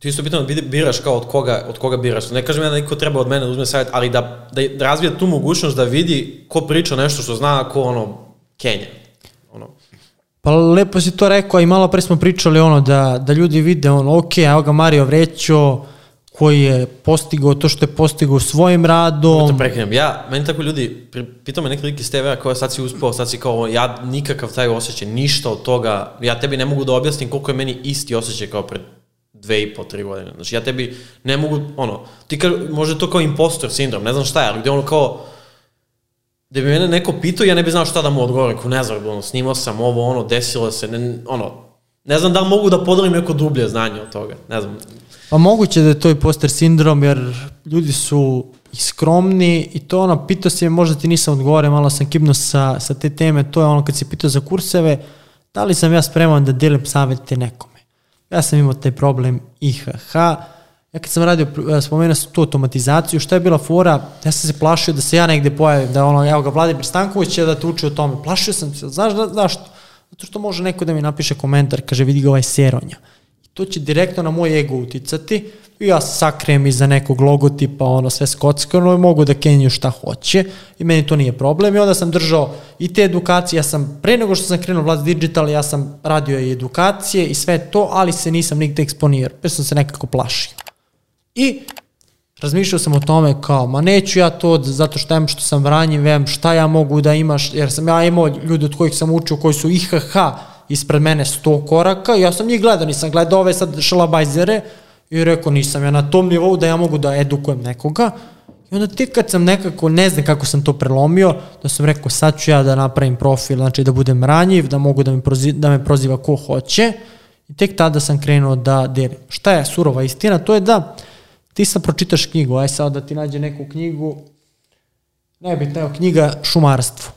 Ti isto bitno da biraš kao od koga, od koga biraš. Ne kažem ja da niko treba od mene da uzme savjet, ali da, da, da razvija tu mogućnost da vidi ko priča nešto što zna, ko ono, Kenja. Ono. Pa lepo si to rekao i malo pre smo pričali ono da, da ljudi vide ono, ok, evo ga Mario Vrećo, koji je postigao to što je postigao svojim radom. Da prekrenem, ja, meni tako ljudi, pitao me neki lik iz TV-a kao sad si uspeo, sad si kao, ja nikakav taj osjećaj, ništa od toga, ja tebi ne mogu da objasnim koliko je meni isti osjećaj kao pred dve i po, tri godine. Znači, ja tebi ne mogu, ono, ti ka, može to kao impostor sindrom, ne znam šta je, ali gde ono kao, da bi mene neko pitao, ja ne bi znao šta da mu odgovorim, ko ne znam, ono, snimao sam ovo, ono, desilo se, ne, ono, ne znam da li mogu da podelim neko dublje znanje od toga, ne znam. Pa moguće da je to i poster sindrom, jer ljudi su i skromni i to ono, pitao si me, možda ti nisam odgovorio, malo sam kibnuo sa, sa te teme, to je ono kad si pitao za kurseve, da li sam ja spreman da delim savete nekome. Ja sam imao taj problem IHH, ja kad sam radio, e, spomenuo sam tu automatizaciju, šta je bila fora, ja sam se plašio da se ja negde pojavim, da ono, evo ga Vladimir Stanković će da te uči o tome. Plašio sam se, znaš da, zašto? Zato što može neko da mi napiše komentar, kaže vidi ga ovaj seronja. I to će direktno na moj ego uticati ja sakrijem iza nekog logotipa, ono sve skockano i mogu da kenju šta hoće i meni to nije problem. I onda sam držao i te edukacije, ja sam pre nego što sam krenuo Vlad Digital, ja sam radio i edukacije i sve to, ali se nisam nigde eksponirao, pa sam se nekako plašio. I razmišljao sam o tome kao, ma neću ja to zato što imam što sam vranjiv, vem šta ja mogu da imaš, jer sam ja imao ljude od kojih sam učio koji su IHH ispred mene 100 koraka, ja sam njih gledao, nisam gledao ove sad šalabajzere i rekao nisam ja na tom nivou da ja mogu da edukujem nekoga. I onda tek kad sam nekako, ne znam kako sam to prelomio, da sam rekao sad ću ja da napravim profil, znači da budem ranjiv, da mogu da me, proziva, da me proziva ko hoće. I tek tada sam krenuo da delim. Šta je surova istina? To je da ti sad pročitaš knjigu, aj sad da ti nađe neku knjigu, nebitno, evo knjiga Šumarstvo.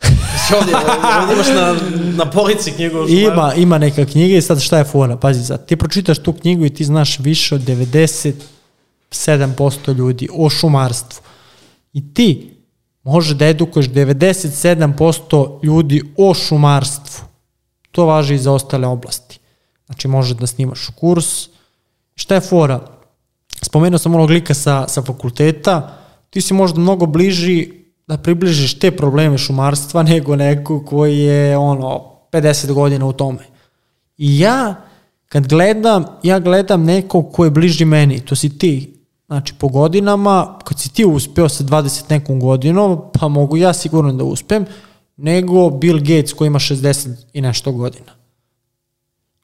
ovdje, ovdje imaš na, na polici knjigu Ima, ima neka knjiga i sad šta je fora, pazi sad, ti pročitaš tu knjigu i ti znaš više od 97% ljudi o šumarstvu. I ti može da edukuješ 97% ljudi o šumarstvu. To važi i za ostale oblasti. Znači može da snimaš kurs. Šta je fora? spomenuo sam onog lika sa, sa fakulteta, ti si možda mnogo bliži da približiš te probleme šumarstva nego neko koji je ono 50 godina u tome. I ja kad gledam, ja gledam nekog ko je bliži meni, to si ti. Znači po godinama, kad si ti uspeo sa 20 nekom godinom, pa mogu ja sigurno da uspem, nego Bill Gates koji ima 60 i nešto godina.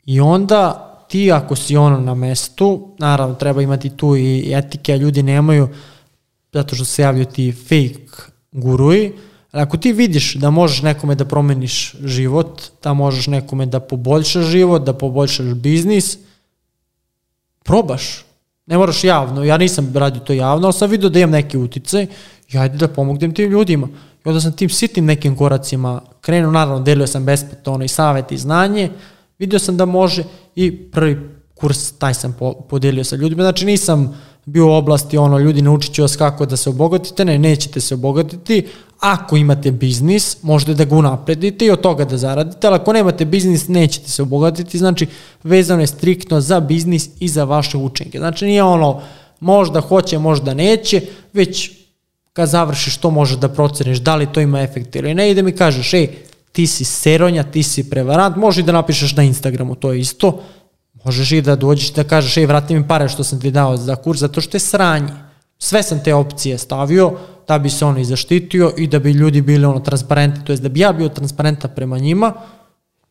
I onda ti ako si ono na mestu, naravno treba imati tu i etike, ljudi nemaju, zato što se javljaju ti fake guruji, ali ako ti vidiš da možeš nekome da promeniš život, da možeš nekome da poboljšaš život, da poboljšaš biznis, probaš. Ne moraš javno, ja nisam radio to javno, ali sam vidio da imam neki uticaj i ajde da pomognem tim ljudima. I onda sam tim sitnim nekim koracima krenuo, naravno delio sam besplatno ono i savjet i znanje, Video sam da može i prvi kurs taj sam podelio sa ljudima, znači nisam bio u oblasti ono, ljudi naučit ću vas kako da se obogatite, ne, nećete se obogatiti, ako imate biznis, možete da ga unapredite i od toga da zaradite, ali ako nemate biznis, nećete se obogatiti, znači vezano je striktno za biznis i za vaše učenike. Znači nije ono, možda hoće, možda neće, već kad završiš to možeš da proceniš da li to ima efekt ili ne. I da mi kažeš, ej, ti si seronja, ti si prevarant, može i da napišeš na Instagramu, to je isto, možeš i da dođeš da kažeš, ej, vrati mi pare što sam ti dao za kurs, zato što je sranje. Sve sam te opcije stavio da bi se ono i zaštitio i da bi ljudi bili ono transparentni, to jest da bi ja bio transparentan prema njima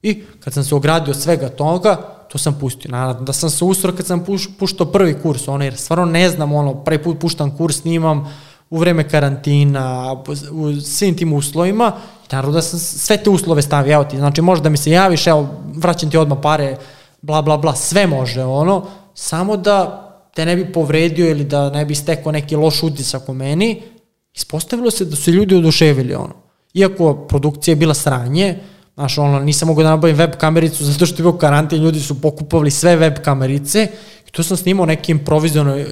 i kad sam se ogradio svega toga, to sam pustio. Naravno da sam se usro kad sam puš, puštao prvi kurs, ono, jer stvarno ne znam, ono, prvi put puštam kurs, snimam u vreme karantina, u svim tim uslovima Naravno da sam sve te uslove stavio, evo ti, znači može da mi se javiš, evo, vraćam ti odmah pare, bla, bla, bla, sve može, ono, samo da te ne bi povredio ili da ne bi stekao neki loš utisak u meni, ispostavilo se da su ljudi oduševili, ono. Iako produkcija je bila sranje, znaš, ono, nisam mogao da nabavim web kamericu zato što je bio karantin, ljudi su pokupovali sve web kamerice i tu sam snimao neki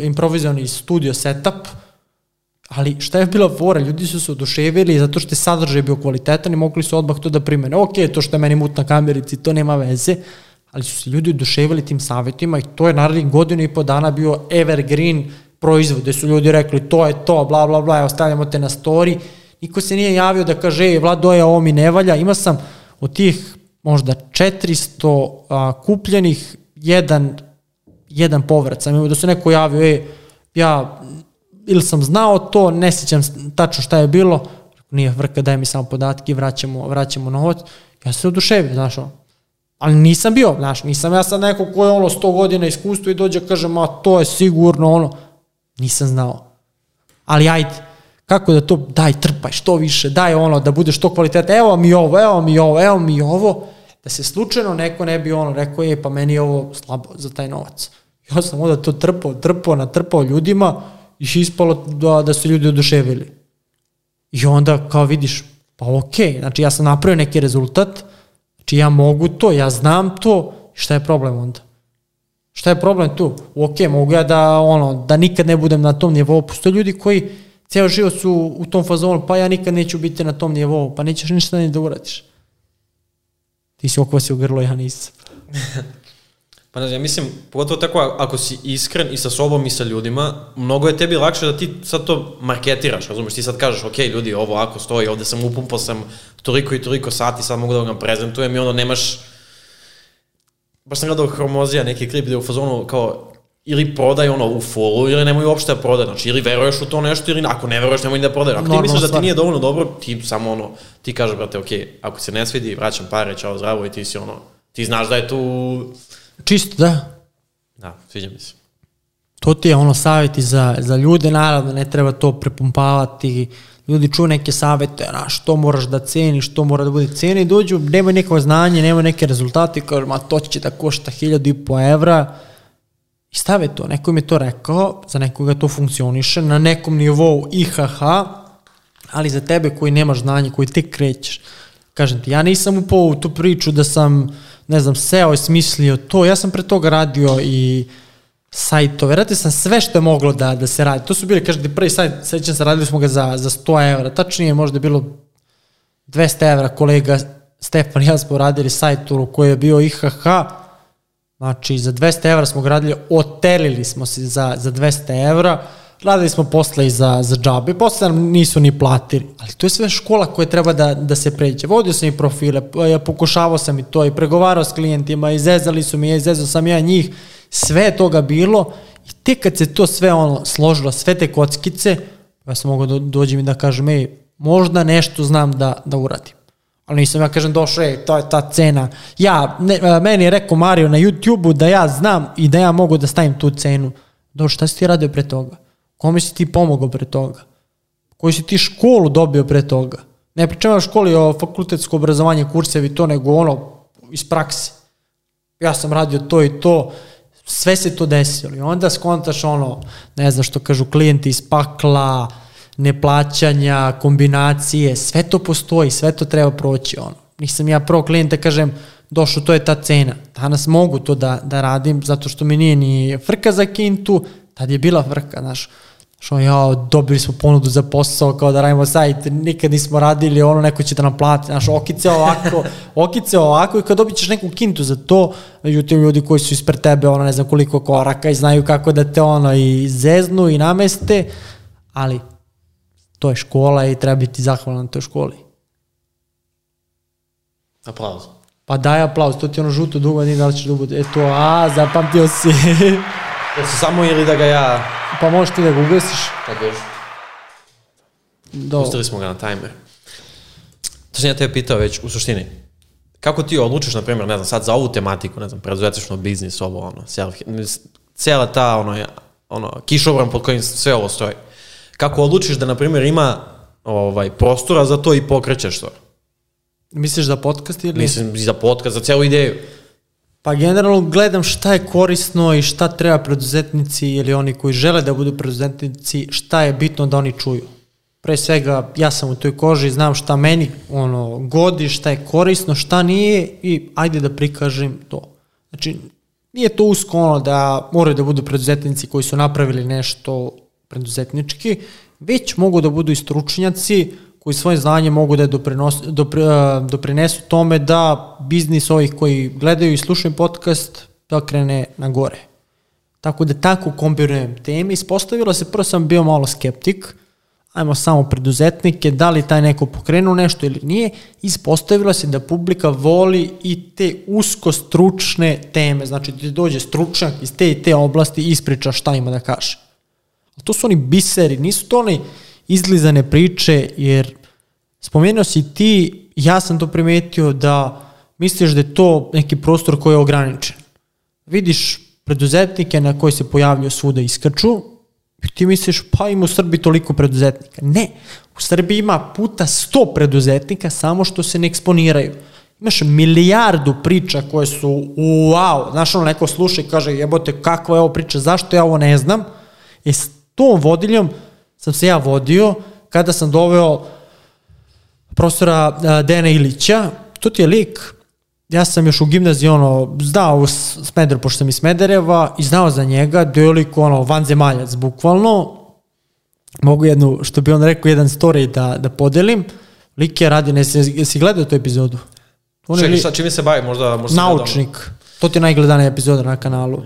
improvizovani, studio setup, Ali šta je bila fora? Ljudi su se oduševili zato što je sadržaj bio kvalitetan i mogli su odmah to da primene. Ok, to što je meni mutna kamerici, to nema veze, ali su se ljudi oduševili tim savjetima i to je narednih godinu i po dana bio evergreen proizvod, gde su ljudi rekli to je to, bla bla bla, evo stavljamo te na story. Niko se nije javio da kaže, ej, Vlado je, ovo mi ne valja. Ima sam od tih možda 400 a, kupljenih jedan, jedan povrat. Sam imao da se neko javio, ej, ja ili sam znao to, ne sjećam tačno šta je bilo, nije vrka, daj mi samo podatke, vraćamo, vraćamo novac. Ja se oduševio, znaš. Ali nisam bio, znaš, nisam ja sad neko ko je ono 100 godina iskustva i dođe kaže, ma to je sigurno ono, nisam znao. Ali ajde, kako da to, daj trpaj što više, daj ono, da bude što kvalitetno, evo mi ovo, evo mi ovo, evo mi ovo, da se slučajno neko ne bi ono rekao, je, pa meni je ovo slabo za taj novac. Ja sam onda to trpao, trpao, natrpao ljudima i ispalo da, da su ljudi oduševili. I onda kao vidiš, pa okej, okay, znači ja sam napravio neki rezultat, znači ja mogu to, ja znam to, šta je problem onda? Šta je problem tu? Ok, mogu ja da, ono, da nikad ne budem na tom nivou. Postoje ljudi koji ceo život su u tom fazonu, pa ja nikad neću biti na tom nivou, pa nećeš ništa ni da uradiš. Ti si okvasi u grlo, ja nisam. pa ne znam, ja mislim, pogotovo tako ako si iskren i sa sobom i sa ljudima, mnogo je tebi lakše da ti sad to marketiraš, razumeš, ti sad kažeš, ok, ljudi, ovo ako stoji, ovde sam upumpao sam toliko i toliko sati, sad mogu da vam prezentujem i onda nemaš, baš sam gledao Hromozija, neki klip gde u fazonu kao ili prodaj ono u fullu ili nemoj uopšte da prodaj. Znači, ili veruješ u to nešto ili ako ne veruješ nemoj da prodaj. Ako ti misliš da ti nije dovoljno dobro, ti samo ono, ti kažeš, brate, ok, ako se ne svidi, vraćam pare, čao, zdravo i ti si ono, ti znaš da je tu... Čisto, da. Da, sviđa mi se. To ti je ono savjeti za, za ljude, naravno ne treba to prepumpavati, ljudi čuju neke savete, na, što moraš da ceniš, što mora da bude cena i dođu, nemaju neko znanje, nemaju neke rezultate, kažu, ma to će da košta hiljadu i po evra, i stave to, neko mi je to rekao, za nekoga to funkcioniše, na nekom nivou IHH, ali za tebe koji nemaš znanje, koji tek krećeš, kažem ti, ja nisam upao u tu priču da sam, ne znam, seo i smislio to, ja sam pre toga radio i uh, sajtove, radio sam sve što je moglo da, da se radi. To su bili, kažete, prvi sajt, sećam se, radili smo ga za, za 100 evra, tačnije možda je bilo 200 evra, kolega Stefan i ja smo radili sajt koji je bio IHH, znači za 200 evra smo ga radili, otelili smo se za, za 200 evra, radili smo posle i za, za džabe, posle nam nisu ni platili, ali to je sve škola koja treba da, da se pređe. Vodio sam i profile, ja pokušavao sam i to, i pregovarao s klijentima, izezali su mi, izezao sam ja njih, sve je toga bilo i tek kad se to sve ono složilo, sve te kockice, ja sam mogao da dođem i da kažem, ej, možda nešto znam da, da uradim. Ali nisam ja kažem došao, ej, to je ta cena. Ja, ne, meni je rekao Mario na YouTube-u da ja znam i da ja mogu da stavim tu cenu. Došao, šta si ti radio pre toga? Kome si ti pomogao pre toga? Koju si ti školu dobio pre toga? Ne pričam o školi o fakultetsko obrazovanje, kursevi to, nego ono iz prakse. Ja sam radio to i to, sve se to desilo i onda skontaš ono, ne znam što kažu klijenti iz pakla, neplaćanja, kombinacije, sve to postoji, sve to treba proći ono. Nisam ja pro klijenta kažem, došlo, to je ta cena. Danas mogu to da, da radim, zato što mi nije ni frka za kintu, tad je bila frka, znaš što ja, dobili smo ponudu za posao, kao da radimo sajt, nikad nismo radili, ono, neko će da nam plati, znaš, okice ovako, okice ovako i kad dobit ćeš neku kintu za to, međutim, ljudi koji su ispred tebe, ono, ne znam koliko koraka i znaju kako da te, ono, i zeznu i nameste, ali to je škola i treba biti zahvalan na toj školi. Aplauz. Pa daj aplauz, to ti ono žuto dugo, nije da li ćeš dugo, da eto, a, zapamtio si. Da se samo ili da ga ja... Pa možeš ti da ga ugasiš. Tako je. Do. Pustili smo ga na timer. To sam ja tebe pitao već u suštini. Kako ti odlučiš, na primjer, ne znam, sad za ovu tematiku, ne znam, preduzetnično biznis, ovo, ono, self, cijela ta, ono, ono, kišobran pod kojim sve ovo stoji. Kako odlučiš da, na primjer, ima ovaj, prostora za to i pokrećeš to? Misliš za podcast ili? Mislim, za podcast, za celu ideju. Pa generalno gledam šta je korisno i šta treba preduzetnici ili oni koji žele da budu preduzetnici, šta je bitno da oni čuju. Pre svega, ja sam u toj koži, znam šta meni ono, godi, šta je korisno, šta nije i ajde da prikažem to. Znači, nije to usko ono da moraju da budu preduzetnici koji su napravili nešto preduzetnički, već mogu da budu i stručnjaci koji svoje znanje mogu da doprinos, dopri, uh, doprinesu tome da biznis ovih koji gledaju i slušaju podcast da krene na gore. Tako da tako kombinujem teme. Ispostavilo se, prvo sam bio malo skeptik, ajmo samo preduzetnike, da li taj neko pokrenuo nešto ili nije, ispostavilo se da publika voli i te usko stručne teme, znači da dođe stručnjak iz te i te oblasti i ispriča šta ima da kaže. A to su oni biseri, nisu to oni izlizane priče, jer spomenuo si ti, ja sam to primetio da misliš da je to neki prostor koji je ograničen. Vidiš preduzetnike na koji se pojavljaju svuda iskaču, I ti misliš, pa ima u Srbiji toliko preduzetnika. Ne, u Srbiji ima puta 100 preduzetnika, samo što se ne eksponiraju. Imaš milijardu priča koje su wow, znaš ono neko sluša i kaže jebote kakva je ovo priča, zašto ja ovo ne znam? E s tom vodiljem sam se ja vodio kada sam doveo profesora Dena Ilića, to ti je lik ja sam još u gimnaziji ono, znao Smeder, pošto sam iz Smedereva i znao za njega, delik ono, vanzemaljac, bukvalno. Mogu jednu, što bi on rekao, jedan story da, da podelim. Lik je radi, ne si, si gledao tu epizodu? On Čekaj, li... šta, čime se bavi? Možda, možda Naučnik. To ti je najgledanija epizoda na kanalu.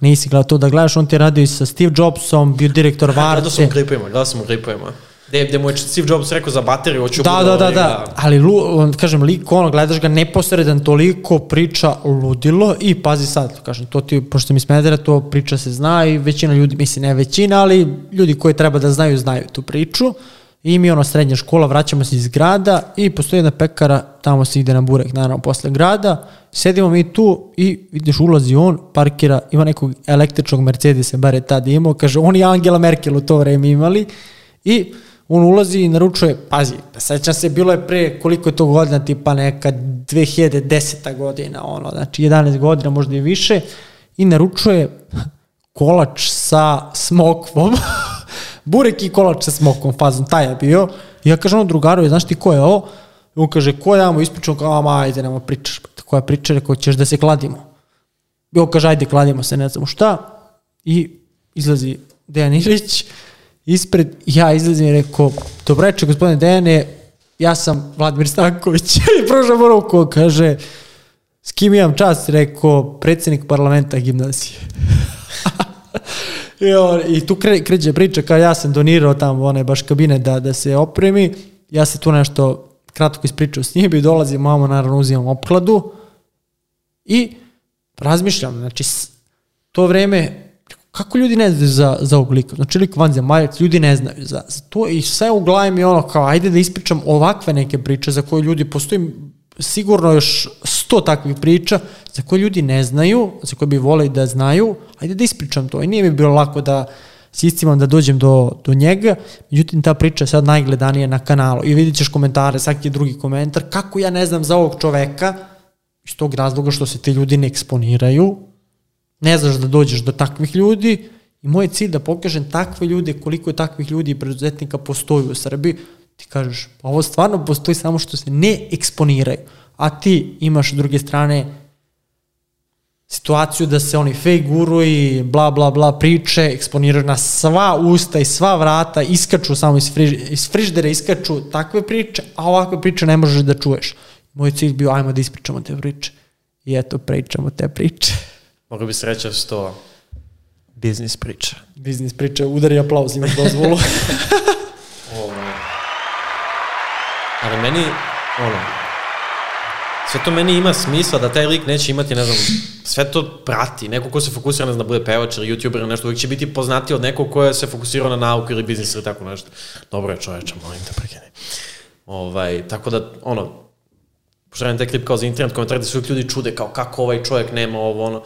Nisi gledao to da gledaš, on ti je radio i sa Steve Jobsom, bio direktor Varte. Gledao sam u klipima, gledao sam u klipima. Gde, gde mu je Steve Jobs rekao za bateriju, hoću da, da, da, da, ali lu, kažem, lik, ono, gledaš ga neposredan toliko priča ludilo i pazi sad, kažem, to ti, pošto mi smedera, to priča se zna i većina ljudi, mislim ne većina, ali ljudi koji treba da znaju, znaju tu priču. I mi ono srednja škola, vraćamo se iz grada i postoji jedna pekara, tamo se ide na burek, naravno, posle grada. Sedimo mi tu i vidiš, ulazi on, parkira, ima nekog električnog Mercedesa, bar je tad imao, kaže, on i Angela Merkel u to vreme imali. I on ulazi i naručuje, pazi, pa sećam se, bilo je pre koliko je to godina, tipa neka 2010. godina, ono, znači 11 godina, možda i više, i naručuje kolač sa smokvom, burek i kolač sa smokvom, fazom, taj je bio, i ja kažem ono drugaru, znaš ti ko je ovo? I on kaže, ko je, amo ispričam, kao, ma, ajde, nema pričaš, koja priča, rekao, ćeš da se kladimo. I on kaže, ajde, kladimo se, ne znamo šta, i izlazi Dejan Ilić, ispred, ja izlazim i rekao, dobro gospodine Dejane, ja sam Vladimir Stanković. I prošao mu ruku, kaže, s kim imam čast, rekao, predsednik parlamenta gimnazije. I, on, I tu kre, kreće priča kao ja sam donirao tamo one baš kabine da, da se opremi. Ja se tu nešto kratko ispričao s njim i dolazim, mamo naravno uzimam opkladu i razmišljam, znači to vreme kako ljudi ne znaju za, za ovog lika? Znači lik vanzemaljac, ljudi ne znaju za, za to i sve u glavi mi ono kao ajde da ispričam ovakve neke priče za koje ljudi postoji sigurno još sto takvih priča za koje ljudi ne znaju, za koje bi voleli da znaju, ajde da ispričam to. I nije mi bilo lako da s istimom da dođem do, do njega, međutim ta priča je sad najgledanija na kanalu. I vidit ćeš komentare, svaki drugi komentar, kako ja ne znam za ovog čoveka, iz tog razloga što se ti ljudi ne eksponiraju, ne znaš da dođeš do takvih ljudi. I moj cilj da pokažem takve ljude, koliko je takvih ljudi i preduzetnika postoji u Srbiji, ti kažeš, pa ovo stvarno postoji samo što se ne eksponiraju, a ti imaš s druge strane situaciju da se oni fake guru i bla bla bla priče eksponiraju na sva usta i sva vrata, iskaču samo iz, friž, iz friždera, iskaču takve priče, a ovakve priče ne možeš da čuješ. Moj cilj bio, ajmo da ispričamo te priče. I eto, pričamo te priče. Mogu bi sreća sto biznis priča. Biznis priča, udari aplauz, imaš dozvolu. Ali meni, ono, sve to meni ima smisla da taj lik neće imati, ne znam, sve to prati. Neko ko se fokusira, ne znam, da bude pevač ili youtuber ili nešto, uvijek će biti poznati od nekog ko se fokusirao na nauku ili biznis ili tako nešto. Dobro je čoveče, molim te prekini. Ovaj, tako da, ono, radim taj klip kao za internet komentar, da uvijek ljudi čude kao kako ovaj čovjek nema ovo, ono,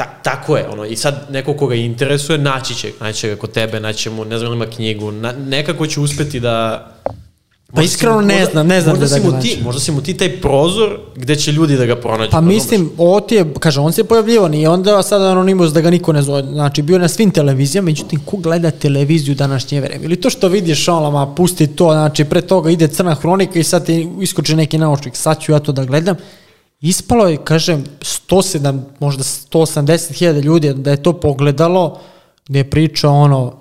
Ta, tako je, ono, i sad neko koga interesuje, naći će, naći će ga kod tebe, naći će mu, ne znam, ima knjigu, na, nekako će uspeti da... Pa iskreno ne znam, ne znam možda da, da ga ti, Možda si mu ti taj prozor gde će ljudi da ga pronađu. Pa mislim, ovo ti je, kaže, on se pojavljivo, nije onda sad anonimus da ga niko ne zove. Znači, bio je na svim televizijama, međutim, ko gleda televiziju današnje vreme? Ili to što vidiš, ono, ma, pusti to, znači, pre toga ide crna hronika i sad ti iskoči neki naučnik, sad ću ja to da gledam. Ispalo je, kažem, 107, možda 180 hiljada ljudi da je to pogledalo, gde je priča ono,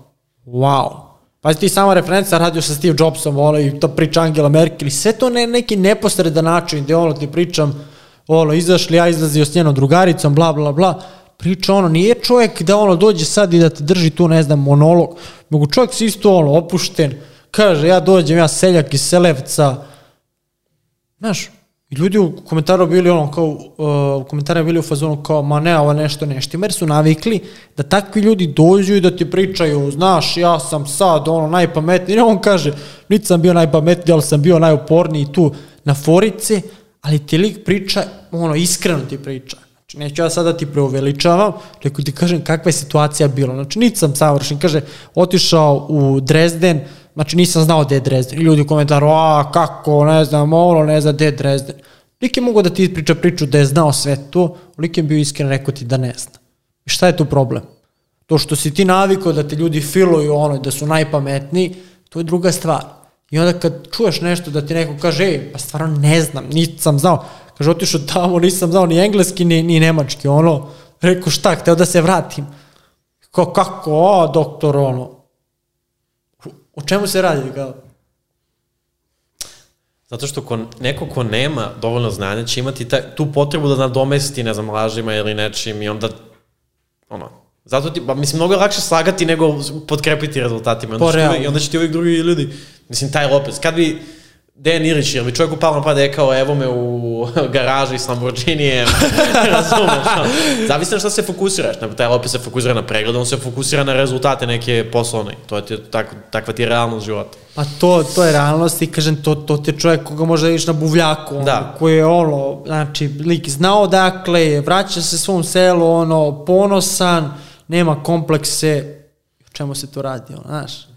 wow. Pa ti sama referenca radio sa Steve Jobsom, ono, i to priča Angela Merkel, i sve to ne, neki neposredan način, gde ono ti pričam, ono, izašli, ja izlazio s njenom drugaricom, bla, bla, bla, priča ono, nije čovjek da ono dođe sad i da ti drži tu, ne znam, monolog, mogu čovjek si isto ono, opušten, kaže, ja dođem, ja seljak iz Selevca, znaš, i ljudi u komentaru bili ono kao, uh, u komentaru bili u fazonu kao, ma ne, ovo nešto nešto, jer su navikli da takvi ljudi dođu i da ti pričaju, znaš, ja sam sad ono najpametniji, i on kaže, niti sam bio najpametniji, ali sam bio najuporniji tu na forice, ali ti lik priča, ono, iskreno ti priča. Znači, neću ja sada da ti preuveličavam, nego ti kažem kakva je situacija bila. Znači, niti sam savršen. Kaže, otišao u Dresden, znači nisam znao gde je Dresden. I ljudi u komentaru, a kako, ne znam, ono, ne znam gde je Dresden. Lik je mogo da ti ispriča priču da je znao sve to, lik je bio iskren rekao ti da ne zna. I šta je tu problem? To što si ti navikao da te ljudi filuju ono, da su najpametniji, to je druga stvar. I onda kad čuješ nešto da ti neko kaže, ej, pa stvarno ne znam, nisam znao, kaže, otišao tamo, nisam znao ni engleski, ni, ni nemački, ono, rekao šta, hteo da se vratim. Kao, kako, o, doktor, ono, o čemu se radi, kao? Zato što ko, neko ko nema dovoljno znanja će imati taj, tu potrebu da nadomesti, ne znam, lažima ili nečim i onda, ono, zato ti, ba, mislim, mnogo je lakše slagati nego podkrepiti rezultatima. Onda, Pa, ti, I onda će ti uvijek drugi ljudi, mislim, taj Lopez, kad bi Dejan Irić, jer bi čovjek upalo na pada je kao, evo me u garaži s Lamborghinijem, razumeš, no. Zavisno na šta se fokusiraš, na, taj Lopez se fokusira na pregled, on se fokusira na rezultate neke poslovne, to je tak, takva ti je realnost života. Pa to, to je realnost i kažem, to, to ti je čovjek koga može da vidiš na buvljaku, Da. koji je ono, znači, lik znao dakle, vraća se svom selu, ono, ponosan, nema komplekse, o čemu se to radi, ono, znaš.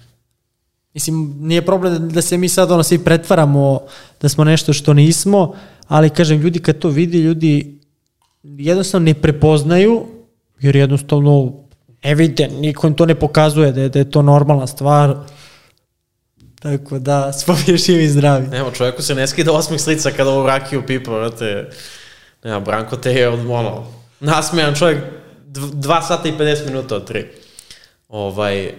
Mislim, nije problem da, se mi sad ono svi pretvaramo da smo nešto što nismo, ali kažem, ljudi kad to vidi, ljudi jednostavno ne prepoznaju, jer jednostavno ne vide, niko im to ne pokazuje da je, da je to normalna stvar. Tako da, spomnje živi i zdravi. Evo, čovjeku se ne skida osmih slica kada ovu rakiju pipa, vrate. Nema, Branko te je od, nasmejan čovjek, dv- dva sata i 50 minuta od tri. Ovaj,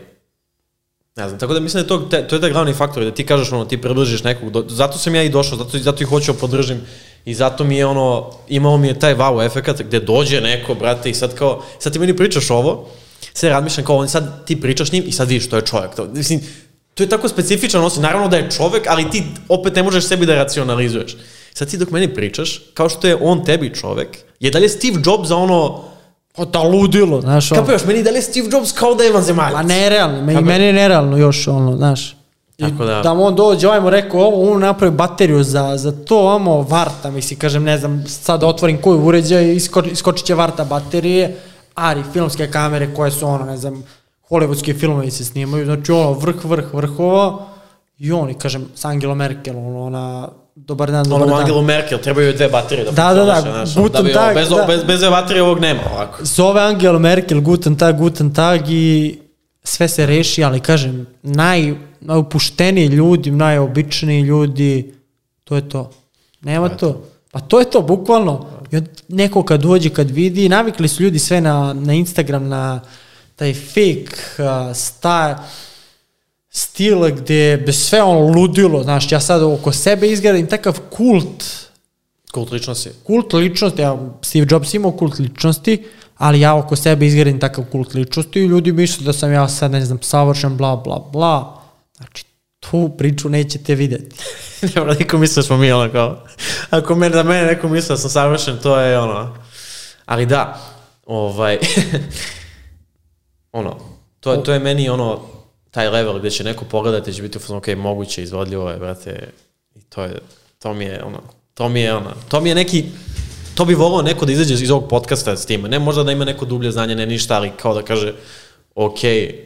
ne znam, tako da mislim da je to, te, to je taj glavni faktor, da ti kažeš, ono, ti približiš nekog, do, zato sam ja i došao, zato, zato i hoću da podržim i zato mi je ono, imao mi je taj wow efekat gde dođe neko, brate, i sad kao, sad ti meni pričaš ovo, sve razmišljam kao, on sad ti pričaš njim i sad vidiš, to je čovjek. To, mislim, to je tako specifičan osjećaj, naravno da je čovek, ali ti opet ne možeš sebi da racionalizuješ. Sad ti dok meni pričaš, kao što je on tebi čovek, je dalje Steve Jobs za ono, O, ta ludilo, znaš, ono. kapiraš, meni je dalje Steve Jobs kao da je vanzemaljac. Pa nerealno, meni, Kako- meni je nerealno još, ono, znaš. I Tako da- da on dođe, ovaj mu rekao ovo, on napravi bateriju za, za to, amo varta, mislim, kažem, ne znam, sad da otvorim koju uređaj, isko, iskočit će varta baterije, ali filmske kamere koje su, ono, ne znam, hollywoodski filmovi se snimaju, znači ono, vrh, vrh, vrhova, i on, i kažem, s Angela Merkel, ono, ona, dobar dan, dobar Ono dan. Angelu Merkel, trebaju dve baterije da Da, da, da, znaš, Guten da Tag, bez, da. bez, bez dve baterije ovog nema ovako. Zove Angela Merkel, guten tag, guten tag i sve se reši, ali kažem, naj, najupušteniji ljudi, najobičniji ljudi, to je to. Nema to. Pa to je to, bukvalno. I od neko kad dođe, kad vidi, navikli su ljudi sve na, na Instagram, na taj fake uh, star, stil gde be sve ono ludilo, znaš, ja sad oko sebe izgradim takav kult, Kult ličnosti. kult ličnosti, ja, Steve Jobs imao kult ličnosti, ali ja oko sebe izgradim takav kult ličnosti i ljudi misle da sam ja sad, ne znam, savršen, bla, bla, bla. Znači, tu priču nećete videti. mora niko misle da smo mi ono kao, ako mene, da mene neko misle da sam savršen, to je ono, ali da, ovaj, ono, to, to je meni ono, taj level gde će neko pogledati će biti u ok, moguće, izvodljivo je, brate, i to je, to mi je ono, to mi je ono, to mi je neki, to bi volao neko da izađe iz ovog podcasta s tim, ne možda da ima neko dublje znanje, ne ništa, ali kao da kaže, ok,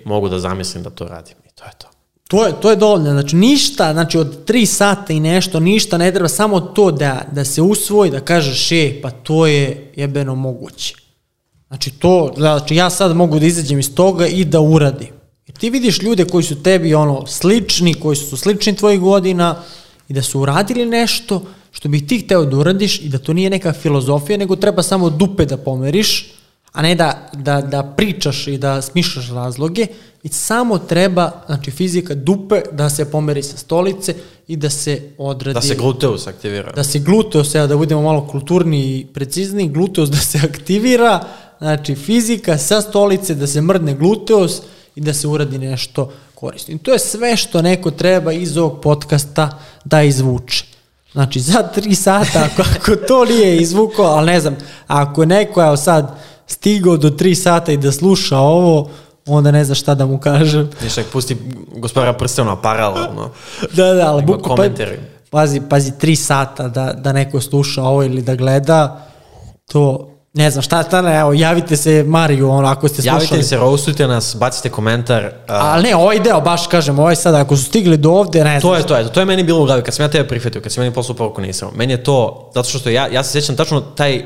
mogu da zamislim da to radim i to je to. To je, to je dovoljno, znači ništa, znači od tri sata i nešto, ništa ne treba, samo to da, da se usvoji, da kažeš, e, pa to je jebeno moguće. Znači to, znači ja sad mogu da izađem iz toga i da uradim. Ti vidiš ljude koji su tebi ono slični, koji su slični tvojih godina i da su uradili nešto što bi ti hteo da uradiš i da to nije neka filozofija, nego treba samo dupe da pomeriš, a ne da, da, da pričaš i da smišljaš razloge i samo treba, znači fizika dupe, da se pomeri sa stolice i da se odradi. Da se gluteus aktivira. Da se gluteus, evo da budemo malo kulturni i precizni, gluteus da se aktivira, znači fizika sa stolice, da se mrdne gluteus i da se uradi nešto korisno. I to je sve što neko treba iz ovog podcasta da izvuče. Znači, za tri sata, ako, ako to nije izvukao, ali ne znam, ako je neko, evo sad, stigao do tri sata i da sluša ovo, onda ne zna šta da mu kažem. Ništa, pusti gospodara prstena paralelno. da, da, ali buko, pa, pazi, pazi, tri sata da, da neko sluša ovo ili da gleda, to, ne znam, šta, šta ne, evo, javite se Mariju, ono, ako ste slušali. Javite se, roastujte nas, bacite komentar. a, Ali ne, ovaj deo, baš kažem, ovaj sad, ako su stigli do ovde, ne znam. To je to, eto, to je meni bilo u glavi, kad sam ja tebe prihvatio, kad sam meni poslao poruku nisam. Meni je to, zato što ja, ja se sjećam tačno taj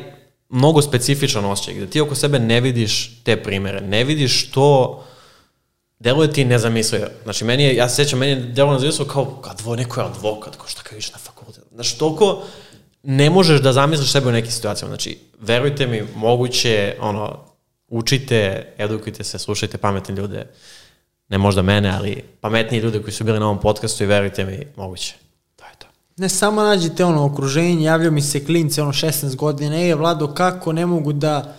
mnogo specifičan osjećaj, gde ti oko sebe ne vidiš te primere, ne vidiš to, deluje ti nezamislivo. Znači, meni je, ja se sjećam, meni je deluje nezamislivo kao, advo, neko je advokat, kao šta kad vidiš na fakultet. Znači, toliko ne možeš da zamisliš sebe u nekim situacijama. Znači, verujte mi, moguće, ono, učite, edukujte se, slušajte pametne ljude, ne možda mene, ali pametniji ljude koji su bili na ovom podcastu i verujte mi, moguće. To je to. Ne samo nađite ono okruženje, javljaju mi se klinci ono 16 godina, ej Vlado kako ne mogu da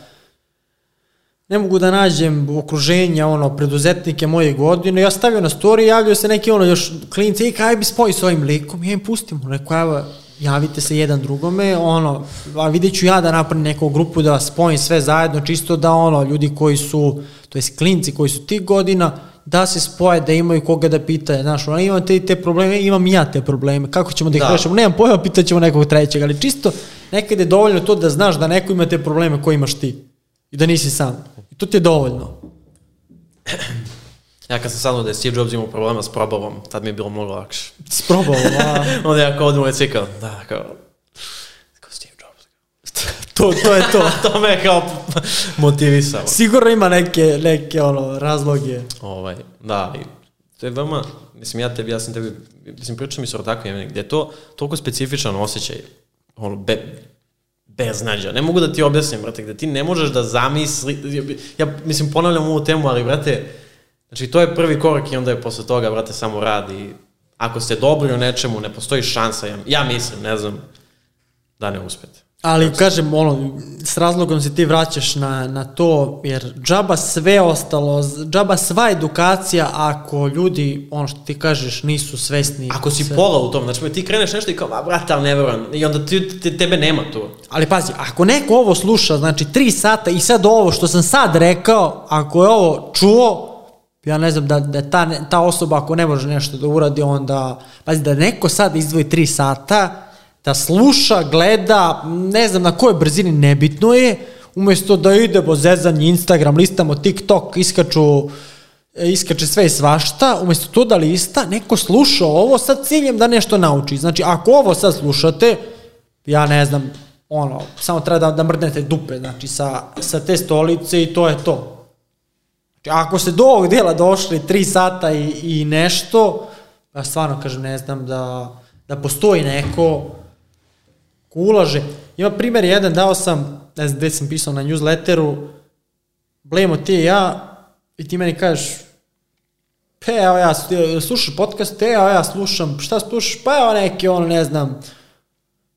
ne mogu da nađem okruženja, ono, preduzetnike moje godine, ja stavio na story, javljaju se neki, ono, još klinci, ej, kaj bi spoji s ovim likom, ja im pustim, rekao, evo, javite se jedan drugome, ono, a vidjet ću ja da napravim neku grupu da spojim sve zajedno, čisto da, ono, ljudi koji su, to jest klinci koji su tih godina, da se spoje, da imaju koga da pitaju, znaš, ono, imam te, te probleme, imam i ja te probleme, kako ćemo da ih Da. rešimo, nemam pojma, pitaćemo nekog trećeg, ali čisto nekad je dovoljno to da znaš da neko ima te probleme koje imaš ti i da nisi sam. I to ti je dovoljno. Ja kad sam saznao da je Steve Jobs imao problema s probavom, tad mi je bilo mnogo lakše. Sprobao, a... Onda ja kao odmah je cikao, da, kao, kao Steve Jobs. to, to je to. to me je kao motivisalo. Sigurno ima neke, neke ono, razloge. Ovaj, da, i to je veoma, mislim, ja tebi, ja sam tebi, mislim, pričao mi se o jemenik, gde je to toliko specifičan osjećaj, ono, be, beznađa. Ne mogu da ti objasnim, brate, gde ti ne možeš da zamisli, ja, mislim, ponavljam ovu temu, ali, brate, znači, to je prvi korak i onda je posle toga, brate, samo radi. Ako ste dobri u nečemu, ne postoji šansa, ja, ja mislim, ne znam, da ne uspete. Ali kažem, ono, s razlogom se ti vraćaš na, na to, jer džaba sve ostalo, džaba sva edukacija ako ljudi, ono što ti kažeš, nisu svesni. Ako si sve- pola u tom, znači ti kreneš nešto i kao, a brate, ali ne verujem, i onda ti, te, tebe nema tu. Ali pazi, ako neko ovo sluša, znači tri sata i sad ovo što sam sad rekao, ako je ovo čuo, ja ne znam da, da ta, ta osoba ako ne može nešto da uradi, onda, pazi, da neko sad izdvoji tri sata, da sluša, gleda, ne znam na kojoj brzini, nebitno je, umesto da idemo zezanje Instagram, listamo TikTok, iskaču e, iskače sve i svašta, umesto to da lista, neko sluša ovo sa ciljem da nešto nauči. Znači, ako ovo sad slušate, ja ne znam, ono, samo treba da, da mrdnete dupe, znači, sa, sa te stolice i to je to. Ako ste do ovog dela došli tri sata i, i nešto, ja stvarno kažem, ne znam da, da postoji neko ko ulaže. Ima primjer jedan, dao sam, ne znam gde sam pisao na newsletteru, blemo ti i ja, i ti meni kažeš, pa evo ja, slu- slušaš podcast, e, evo ja slušam, šta slušaš, pa evo neke, ono, ne znam,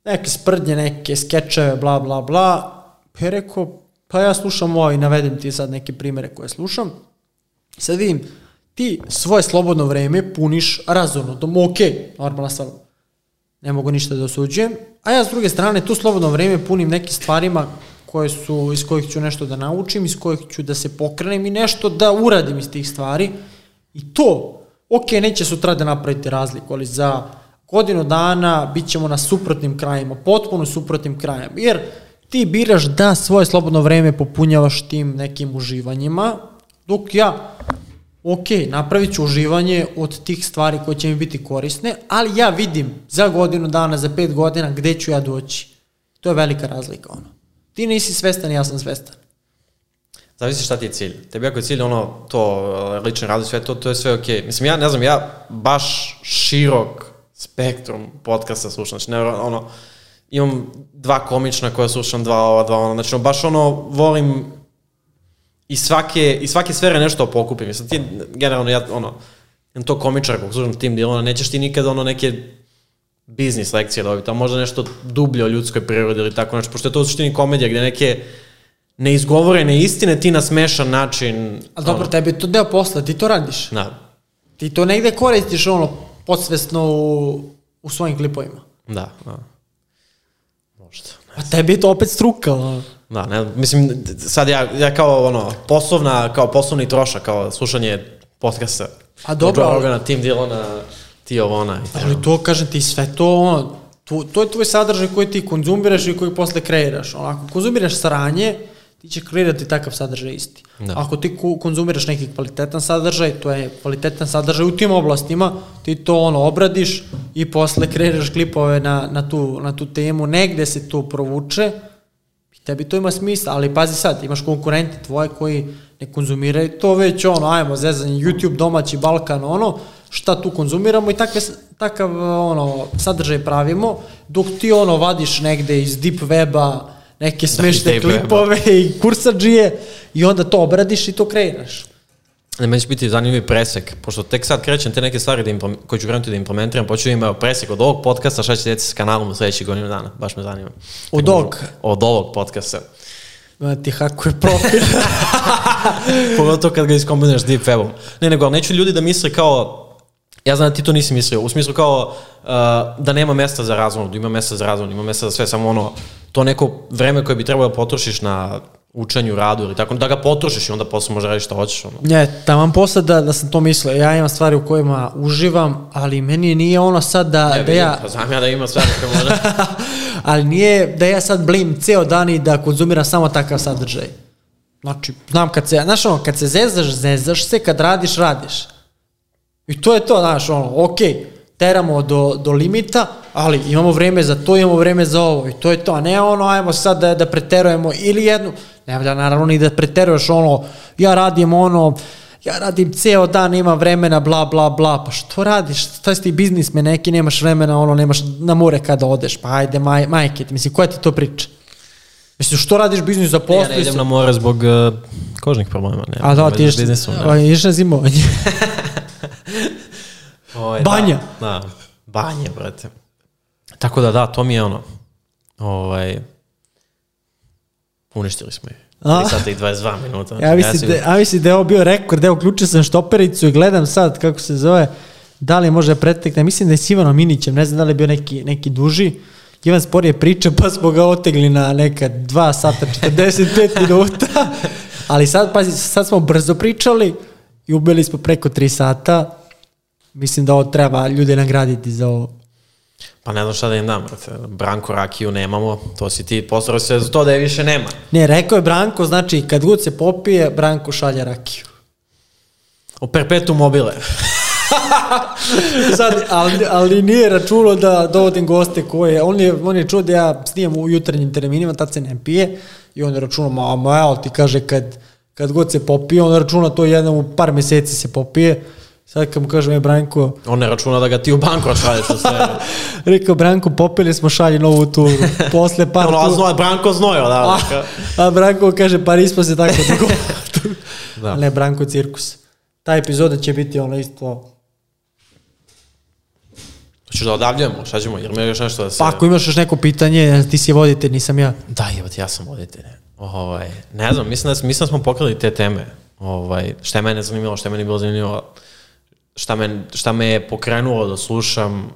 neke sprdnje, neke skečeve, bla, bla, bla. Pa je rekao, pa ja slušam ovo i navedem ti sad neke primere koje slušam. Sad vidim, ti svoje slobodno vreme puniš razumno, to mu okej, normalna stvar. Ne mogu ništa da osuđujem. A ja s druge strane tu slobodno vreme punim nekim stvarima koje su, iz kojih ću nešto da naučim, iz kojih ću da se pokrenem i nešto da uradim iz tih stvari. I to, ok, neće sutra da napravite razliku, ali za godinu dana bit ćemo na suprotnim krajima, potpuno suprotnim krajima. Jer ti biraš da svoje slobodno vreme popunjavaš tim nekim uživanjima, dok ja ok, napravit ću uživanje od tih stvari koje će mi biti korisne, ali ja vidim za godinu dana, za pet godina gde ću ja doći. To je velika razlika, ono. Ti nisi svestan, ja sam svestan. Zavisi šta ti je cilj. Tebi ako je cilj ono, to, uh, lični razvoj, sve to, to je sve okej. Mislim, ja ne znam, ja baš širok spektrum podcasta slušam. Znači, ne, ono, imam dva komična koja slušam, dva ova, dva ona. Znači, baš ono, volim i svake, i svake sfere nešto pokupim. Sad ti, generalno, ja, ono, to komičar, kako služim tim Dilona, nećeš ti nikad ono neke biznis lekcije dobiti, a možda nešto dublje o ljudskoj prirodi ili tako nešto, pošto je to u suštini komedija gde neke neizgovorene istine ti na smešan način... A dobro, ono, tebi je to deo posla, ti to radiš. Da. Ti to negde koristiš ono, podsvesno u, u svojim klipovima. Da, da. Možda. A tebi je to opet struka, ono. Da, ne, mislim, sad ja, ja kao ono, poslovna, kao poslovni trošak, kao slušanje podcasta. A dobro, Joe Rogana, Tim Dillona, ti ovona. I ali to, kažem ti, sve to, ono, to, to je tvoj sadržaj koji ti konzumiraš i koji posle kreiraš. Ono, ako konzumiraš saranje, ti će kreirati takav sadržaj isti. Da. Ako ti konzumiraš neki kvalitetan sadržaj, to je kvalitetan sadržaj u tim oblastima, ti to ono obradiš i posle kreiraš klipove na, na, tu, na tu temu, negde se to provuče, i tebi to ima smisla, ali pazi sad, imaš konkurente tvoje koji ne konzumiraju to već ono, ajmo, zezanje, YouTube, domaći, Balkan, ono, šta tu konzumiramo i takve, takav ono, sadržaj pravimo, dok ti ono vadiš negde iz deep weba, neke da, smešne da, klipove i kursađije i onda to obradiš i to kreiraš. Ne, meni će biti zanimljiv presek, pošto tek sad krećem te neke stvari da koje ću krenuti da implementiram, počeo ima presek od ovog podcasta, šta će se s kanalom u sledećih godinu dana, baš me zanima. Od ovog? Od ovog podcasta. Ma ti hakuje profil. Pogotovo kad ga iskombinuješ deep webom. Ne, nego, ali neću ljudi da misle kao, ja znam da ti to nisi mislio, u smislu kao uh, da nema mesta za razvoj, da ima mesta za razvoj, ima mesta za sve, samo ono, to neko vreme koje bi trebalo da potrošiš na učenju, radu ili tako, da ga potrošiš i onda posle može raditi šta hoćeš. Ono. Ne, tamo posle da, da sam to mislio, ja imam stvari u kojima uživam, ali meni nije ono sad da, ne, da ja... Pa znam ja da ima stvari koje može. ali nije da ja sad blim ceo dan i da konzumiram samo takav sadržaj. Znači, znam kad se, znaš ono, kad se zezaš, zezaš se, kad radiš, radiš. I to je to, znaš, ono, okay, teramo do, do limita, ali imamo vreme za to, imamo vreme za ovo i to je to, a ne ono, ajmo sad da, da preterujemo ili jednu, ne valja naravno ni da preteruješ ono, ja radim ono, ja radim ceo dan, imam vremena, bla, bla, bla, pa što radiš, šta si ti biznisme neki, nemaš vremena, ono, nemaš na more kada odeš, pa ajde, maj, majke, mislim, koja ti to priča? Mislim, što radiš biznis za poslu? Ja ne idem na more zbog uh, kožnih problema. Ne, a da, ti ješ, ješ na zimovanje. Oj, Banja. Da, da, banje, brate. Tako da da, to mi je ono, ovaj, uništili smo je. 3 sata i 22 minuta. Ja mislim, ja, da, ja mislim da je ovo bio rekord, evo uključio sam štopericu i gledam sad kako se zove, da li može pretekne, mislim da je s Ivanom Minićem, ne znam da li je bio neki, neki duži, Ivan sporije priča pa smo ga otegli na neka 2 sata 45 minuta, ali sad, pazi, sad smo brzo pričali i ubili smo preko 3 sata, mislim da ovo treba ljude nagraditi za ovo. Pa ne znam šta da im dam, brate. Branko Rakiju nemamo, to si ti postarao se za to da je više nema. Ne, rekao je Branko, znači kad god se popije, Branko šalje Rakiju. O perpetu mobile. Sad, ali, ali nije račulo da dovodim goste koje, on je, on je čuo da ja snimam u jutarnjim terminima, tad se ne pije, i on je računao, ma, ma, evo ti kaže, kad, kad god se popije, on računa to jednom u par meseci se popije, Sad kad mu kažem, je Branko... On ne računa da ga ti u banku šalješ na sve. Rekao, Branko, popili smo šalje novu turu. Posle par... ono, a znoj, Branko znojo, da. A, a Branko kaže, pa nismo se tako dugo... da. Ne, Branko cirkus. Ta epizoda će biti ono isto... Hoćeš da odavljamo, šta ćemo, jer mi je još nešto da se... Pa ako imaš još neko pitanje, ti si voditelj, nisam ja. Da, evo ja sam voditelj. Ovaj, ne znam, mislim da, mislim da smo pokrili te teme. Ovaj, šta je mene zanimljivo, šta je meni bilo zanimljivo, šta me, šta me je pokrenulo da slušam,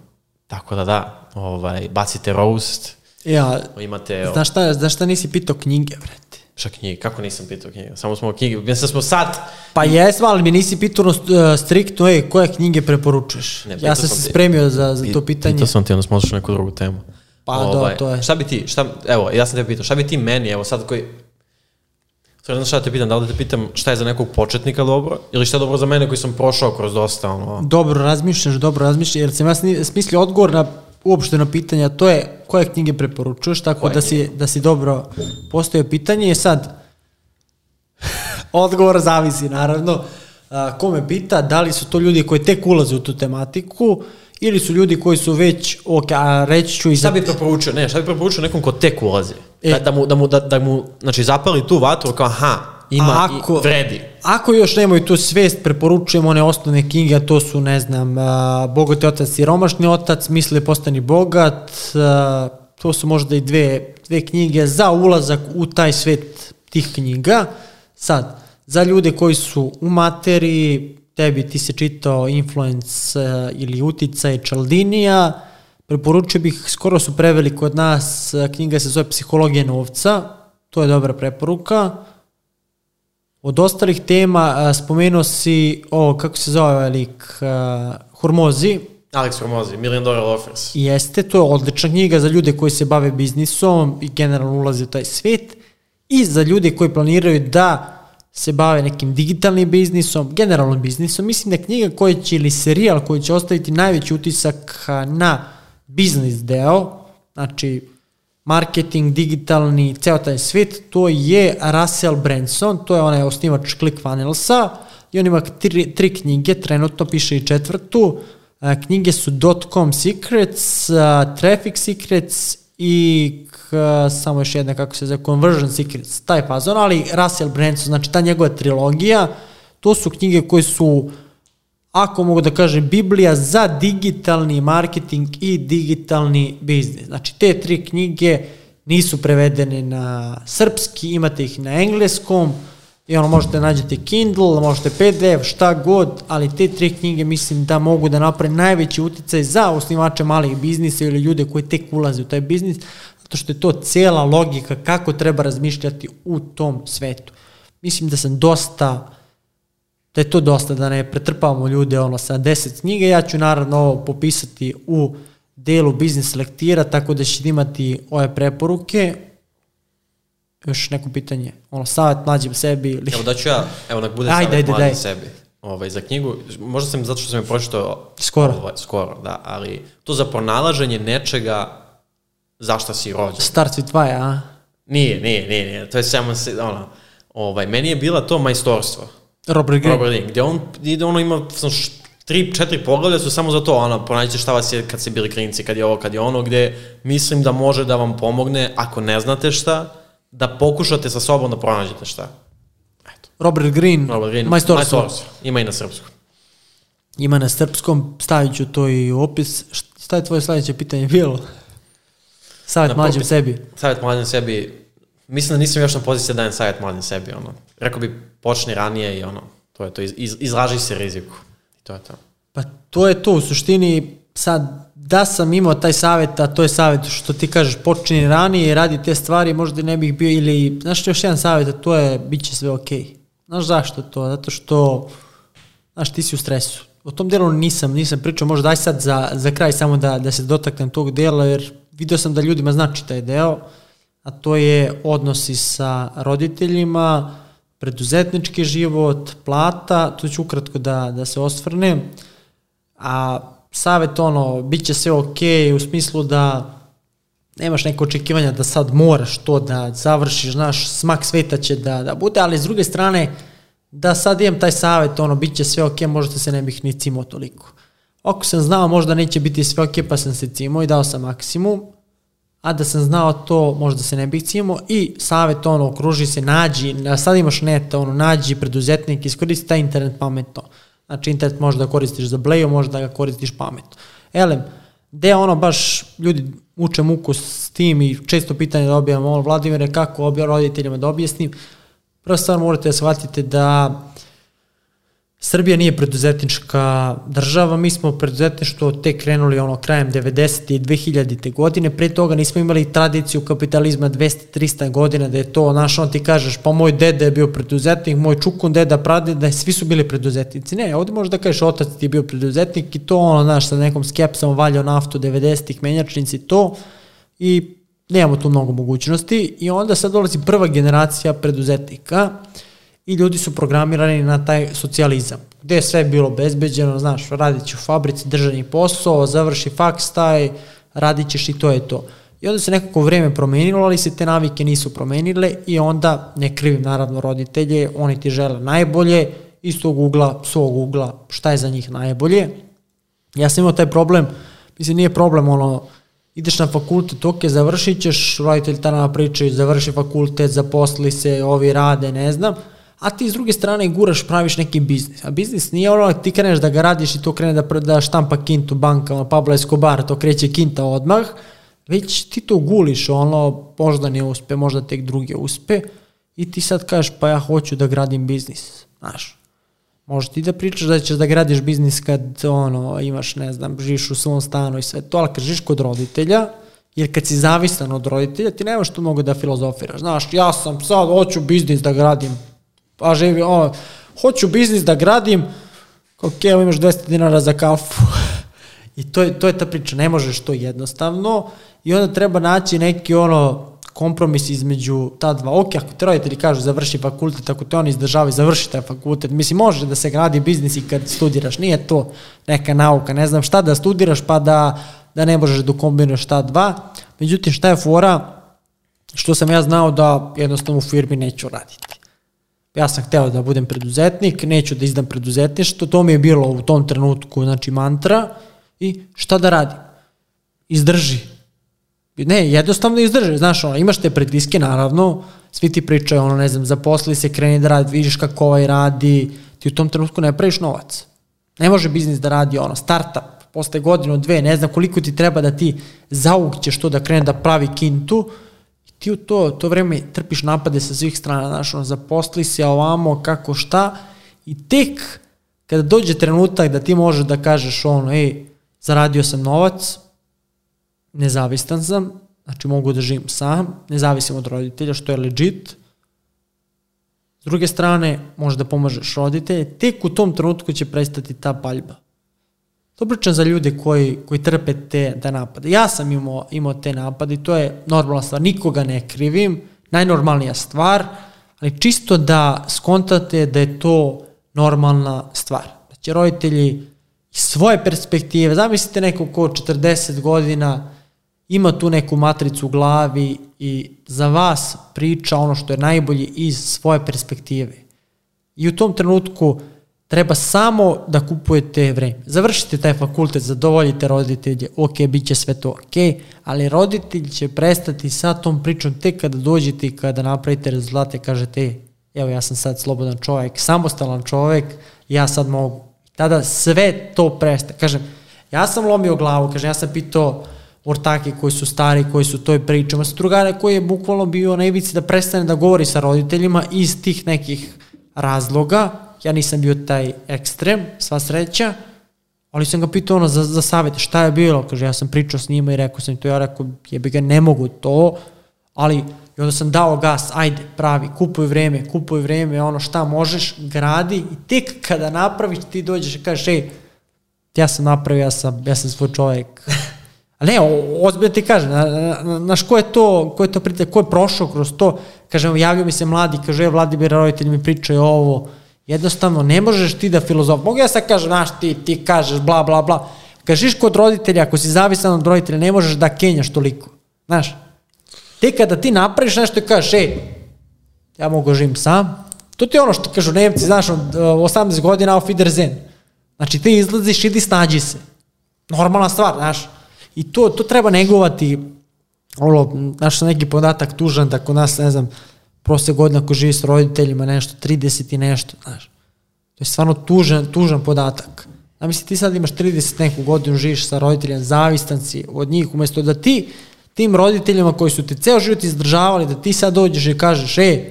tako da da, ovaj, bacite roast, ja, imate... Znaš šta, znaš šta nisi pitao knjige, vrete? Šta knjige? Kako nisam pitao knjige? Samo smo o knjige, mislim da smo sad... Pa jesmo, ali mi nisi pitao uh, striktno, ej, koje knjige preporučuješ? Ne, ja sam se ti, spremio za, za to pitanje. Pitao sam ti, onda smo odšli neku drugu temu. Pa ovaj, do, to je. Šta bi ti, šta, evo, ja sam te pitao, šta bi ti meni, evo sad koji, Sad znam šta da te pitam, da li da te pitam šta je za nekog početnika dobro, ili šta je dobro za mene koji sam prošao kroz dosta, ono... Dobro razmišljaš, dobro razmišljaš, jer sam ja smislio odgovor na uopšteno pitanje, a to je koje knjige preporučuješ, tako koje da si, da si dobro postoje pitanje. I sad, odgovor zavisi, naravno. A, ko me pita, da li su to ljudi koji tek ulaze u tu tematiku, ili su ljudi koji su već, ok, a reći ću i... Šta bi preporučio, ne, šta bi preporučio nekom ko tek ulazi? E. Da, da, mu, da, mu, da, da mu, znači, zapali tu vatru kao, aha, ima Ako- i vredi. Ako još nemaju tu svest, preporučujem one osnovne knjige, a to su, ne znam, a, Bogati otac i romašni otac, Misli postani bogat, a, to su možda i dve, dve knjige za ulazak u taj svet tih knjiga. Sad, za ljude koji su u materiji, tebi ti se čitao Influence a, ili Uticaj Čaldinija, preporučio bih, skoro su preveli kod nas, knjiga se zove Psihologija novca, to je dobra preporuka. Od ostalih tema spomenuo si o, kako se zove ovaj lik, a, Hormozi, Alex Hormozi, Million Dollar Offers. jeste, to je odlična knjiga za ljude koji se bave biznisom i generalno ulaze u taj svet i za ljude koji planiraju da se bave nekim digitalnim biznisom, generalno biznisom. Mislim da je knjiga koja će ili serijal koji će ostaviti najveći utisak na biznis deo, znači marketing, digitalni, ceo taj svet, to je Russell Branson, to je onaj osnivač ClickFunnelsa i on ima tri, tri knjige, trenutno piše i četvrtu. A, Knjige su .com Secrets, a, Traffic Secrets i k, samo još jedna kako se zove Conversion Secrets, taj fazon, ali Russell Branson, znači ta njegova trilogija, to su knjige koje su ako mogu da kažem, Biblija za digitalni marketing i digitalni biznis. Znači, te tri knjige nisu prevedene na srpski, imate ih na engleskom, i ono možete nađete Kindle, možete PDF, šta god, ali te tri knjige mislim da mogu da naprave najveći uticaj za osnivače malih biznisa ili ljude koji tek ulaze u taj biznis, zato što je to cijela logika kako treba razmišljati u tom svetu. Mislim da sam dosta da je to dosta, da ne pretrpavamo ljude ono sa 10 knjiga, ja ću naravno ovo popisati u delu biznis lektira, tako da ćete imati ove preporuke. Još neko pitanje, ono, savjet mlađim sebi ili... Evo da ću ja, evo nek bude Ajde, mladim daj. sebi. Ovaj, za knjigu, možda sam, zato što sam je pročitao Skoro. Ovaj, skoro, da, ali to za pronalaženje nečega za šta si rođen. Start with why, a? Nije, nije, nije, nije, to je samo ono, ovaj, meni je bila to majstorstvo. Robert Greene. Robert Link, gde on ide, ono ima sam, š- tri, četiri poglavlja su samo za to, ono, pronađite šta vas je kad ste bili klinci, kad je ovo, kad je ono, gde mislim da može da vam pomogne, ako ne znate šta, da pokušate sa sobom da pronađete šta. Eto, Robert Greene, Robert Greene, majstorstvo. majstorstvo. Ima i na srpsku. Ima na srpskom, stavit ću to i u opis. Šta je tvoje sledeće pitanje bilo? Savjet mlađem sebi. Savjet mladim sebi, mislim da nisam još na poziciji da dajem savjet mladim sebi, ono. Rekao bi, počni ranije i ono, to je to, iz, iz, izlaži se riziku. I to je to. Pa to je to, u suštini sad da sam imao taj savjet, a to je savjet što ti kažeš počini ranije i radi te stvari, možda ne bih bio ili, znaš još jedan savjet, a to je bit će sve okej. Znaš zašto to? Zato što, znaš, ti si u stresu. O tom delu nisam, nisam pričao, možda daj sad za, za kraj samo da, da se dotaknem tog dela, jer video sam da ljudima znači taj deo, a to je odnosi sa roditeljima, preduzetnički život, plata, tu ću ukratko da, da se osvrnem, a savjet ono, bit će sve ok u smislu da nemaš neko očekivanja da sad moraš to da završiš, znaš, smak sveta će da, da bude, ali s druge strane, da sad imam taj savjet, ono, bit će sve ok, možda se ne bih ni cimao toliko. Ako sam znao možda neće biti sve ok, pa sam se cimao i dao sam maksimum, a da sam znao to, možda se ne bih cimao i savjet, ono, okruži se, nađi, na- sad imaš net, ono, nađi preduzetnik, iskoristi taj internet pametno. Znači, internet možda da koristiš za bleju, možda da ga koristiš pametno. Elem, gde ono baš ljudi uče muku s tim i često pitanje dobijam, ono, Vladimire, kako obja roditeljima da objasnim, prva stvar morate da shvatite da Srbija nije preduzetnička država, mi smo preduzetništvo tek krenuli ono krajem 90. i 2000. godine, pre toga nismo imali tradiciju kapitalizma 200-300 godina da je to, znaš, on ti kažeš, pa moj deda je bio preduzetnik, moj čukun deda, pradeda, svi su bili preduzetnici. Ne, ovde možeš da kažeš, otac ti je bio preduzetnik i to, ono, znaš, sa nekom skepsom valjao naftu 90-ih, menjačnici, to, i nemamo tu mnogo mogućnosti i onda sad dolazi prva generacija preduzetnika i ljudi su programirani na taj socijalizam, gde je sve bilo bezbeđeno, znaš, radit će u fabrici držani posao, završi faks taj, radit ćeš i to je to. I onda se nekako vreme promenilo, ali se te navike nisu promenile i onda, ne krivim naravno roditelje, oni ti žele najbolje, iz tog ugla, svog ugla, šta je za njih najbolje. Ja sam imao taj problem, mislim nije problem ono, ideš na fakultet, ok, završit ćeš, roditelj ta nama pričaju, završi fakultet, zaposli se, ovi rade, ne znam, a ti s druge strane guraš, praviš neki biznis. A biznis nije ono ti kreneš da ga radiš i to krene da, da štampa kintu bankama, Pablo Escobar, to kreće kinta odmah, već ti to guliš, ono, možda ne uspe, možda tek druge uspe i ti sad kažeš pa ja hoću da gradim biznis, znaš. Možeš ti da pričaš da ćeš da gradiš biznis kad ono, imaš, ne znam, živiš u svom stanu i sve to, ali kad živiš kod roditelja, jer kad si zavisan od roditelja, ti nemaš tu mogu da filozofiraš. Znaš, ja sam sad, hoću biznis da gradim, pa živi, ono, hoću biznis da gradim, ok, evo imaš 200 dinara za kafu. I to je, to je ta priča, ne možeš to jednostavno i onda treba naći neki ono kompromis između ta dva. Ok, ako ti roditelji kažu završi fakultet, ako te oni izdržavaju, završi taj fakultet. Mislim, može da se gradi biznis i kad studiraš, nije to neka nauka, ne znam šta da studiraš pa da, da ne možeš da kombinuješ ta dva. Međutim, šta je fora? Što sam ja znao da jednostavno u firmi neću raditi. Ja sam hteo da budem preduzetnik, neću da izdam preduzetništvo, to mi je bilo u tom trenutku, znači mantra, i šta da radim? Izdrži, Ne, jednostavno izdrže, znaš, ono, imaš te pritiske, naravno, svi ti pričaju, ono, ne znam, zaposli se, kreni da radi, vidiš kako ovaj radi, ti u tom trenutku ne praviš novac. Ne može biznis da radi, ono, startup, posle godinu, dve, ne znam koliko ti treba da ti zaugćeš to da krene da pravi kintu, ti u to, to vreme trpiš napade sa svih strana, znaš, ono, zaposli se ovamo, kako šta, i tek kada dođe trenutak da ti možeš da kažeš ono, ej, zaradio sam novac, nezavistan sam, znači mogu da živim sam, nezavisim od roditelja, što je legit. S druge strane, može da pomažeš roditelje, tek u tom trenutku će prestati ta paljba. To pričam za ljude koji, koji trpe te, te napade. Ja sam imao, imao te napade i to je normalna stvar, nikoga ne krivim, najnormalnija stvar, ali čisto da skontate da je to normalna stvar. Da će roditelji iz svoje perspektive, zamislite neko ko 40 godina ima tu neku matricu u glavi i za vas priča ono što je najbolje iz svoje perspektive. I u tom trenutku treba samo da kupujete vreme. Završite taj fakultet, zadovoljite roditelje, ok, bit će sve to ok, ali roditelj će prestati sa tom pričom tek kada dođete i kada napravite rezultate, kažete, evo ja sam sad slobodan čovjek, samostalan čovjek, ja sad mogu. Tada sve to prestaje. Kažem, ja sam lomio glavu, kažem, ja sam pitao, ortake koji su stari, koji su toj pričama, sa drugare koji je bukvalno bio na ivici da prestane da govori sa roditeljima iz tih nekih razloga. Ja nisam bio taj ekstrem, sva sreća, ali sam ga pitao ono za, za savjet, šta je bilo? Kaže, ja sam pričao s njima i rekao sam to, ja rekao, jebi ga, ne mogu to, ali i onda sam dao gas, ajde, pravi, kupuj vreme, kupuj vreme, ono šta možeš, gradi i tek kada napraviš ti dođeš i kažeš, ej, ja sam napravio, ja sam, ja sam svoj čovjek, A ne, ozbiljno ti kažem, znaš ko je to, ko je to prite, ko je prošao kroz to, kažem, javljaju mi se mladi, kaže, je, Vladimir, roditelji mi pričaju ovo, jednostavno, ne možeš ti da filozof, mogu ja sad kažem, znaš, ti, ti kažeš, bla, bla, bla, kažeš kod roditelja, ako si zavisan od roditelja, ne možeš da kenjaš toliko, znaš, te kada ti napraviš nešto i kažeš, ej, ja mogu da živim sam, to ti je ono što kažu Nemci, znaš, od 18 godina auf Wiedersehen, znači ti izlaziš, idi snađi se, normalna stvar, znaš, I to, to treba negovati, ono, znaš, neki podatak tužan, da kod nas, ne znam, proste godina ko živi s roditeljima nešto, 30 i nešto, znaš. To je stvarno tužan, tužan podatak. Da misli, ti sad imaš 30 neku godinu, živiš sa roditeljima, zavistan si od njih, umesto da ti tim roditeljima koji su te ceo život izdržavali, da ti sad dođeš i kažeš, e,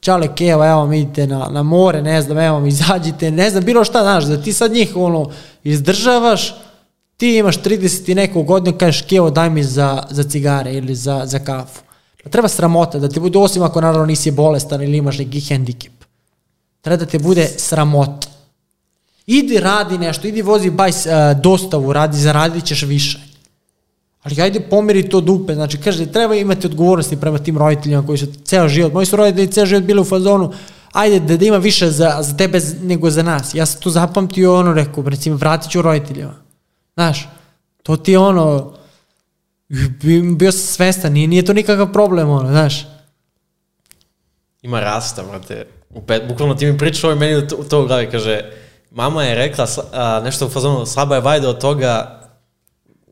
čale keva, evo mi idite na, na more, ne znam, evo mi izađite, ne znam, bilo šta, znaš, da ti sad njih ono, izdržavaš, ti imaš 30 i neku godinu, kažeš kevo daj mi za, za cigare ili za, za kafu. Treba sramota da ti bude, osim ako naravno nisi bolestan ili imaš neki hendikep. Treba da te bude sramota. Idi radi nešto, idi vozi bajs uh, dostavu, radi, zaradit ćeš više. Ali ajde pomeri to dupe, znači kaže, treba imati odgovornosti prema tim roditeljima koji su ceo život, moji su roditelji ceo život bili u fazonu, ajde da, da ima više za, za tebe nego za nas. Ja sam to zapamtio ono, rekao, recimo, vratit ću roditeljima. Znaš, to ti je ono, bio sam svestan, nije, nije to nikakav problem, ono, znaš. Ima rasta, brate. U pet, bukvalno ti mi pričao ovaj meni u to u glavi, kaže, mama je rekla a, nešto u fazonu, slaba je vajda od toga,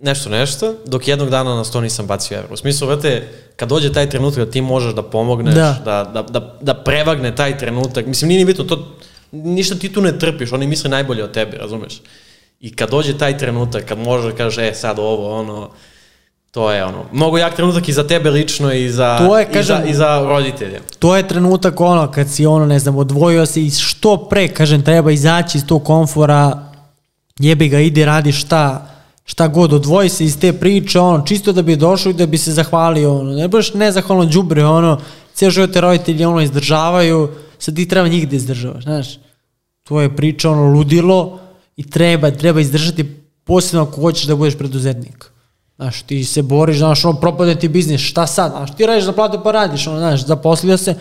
nešto, nešto, dok jednog dana nas to nisam bacio evro. U smislu, vrate, kad dođe taj trenutak da ti možeš da pomogneš, Da. da, da, da, da prevagne taj trenutak, mislim, nije ni bitno, to, ništa ti tu ne trpiš, oni misle najbolje o tebi, razumeš? I kad dođe taj trenutak, kad možeš da kažeš, e, sad ovo, ono, to je ono, mnogo jak trenutak i za tebe lično i za, To je, i kažem- za, i za roditelje. To je trenutak ono kad si ono ne znam odvojio se i što pre kažem treba izaći iz tog komfora jebi ga ide radi šta šta god odvoji se iz te priče ono čisto da bi došao i da bi se zahvalio ono ne baš nezahvalno đubre ono cijel život te roditelji ono izdržavaju sad ti treba njih da izdržavaš znaš to je priča ono ludilo i treba treba izdržati posebno ako hoćeš da budeš preduzetnik Znaš, ti se boriš, znaš, ono, propade ti biznis, šta sad? Znaš, ti radiš za platu pa radiš, ono, znaš, zaposlio se,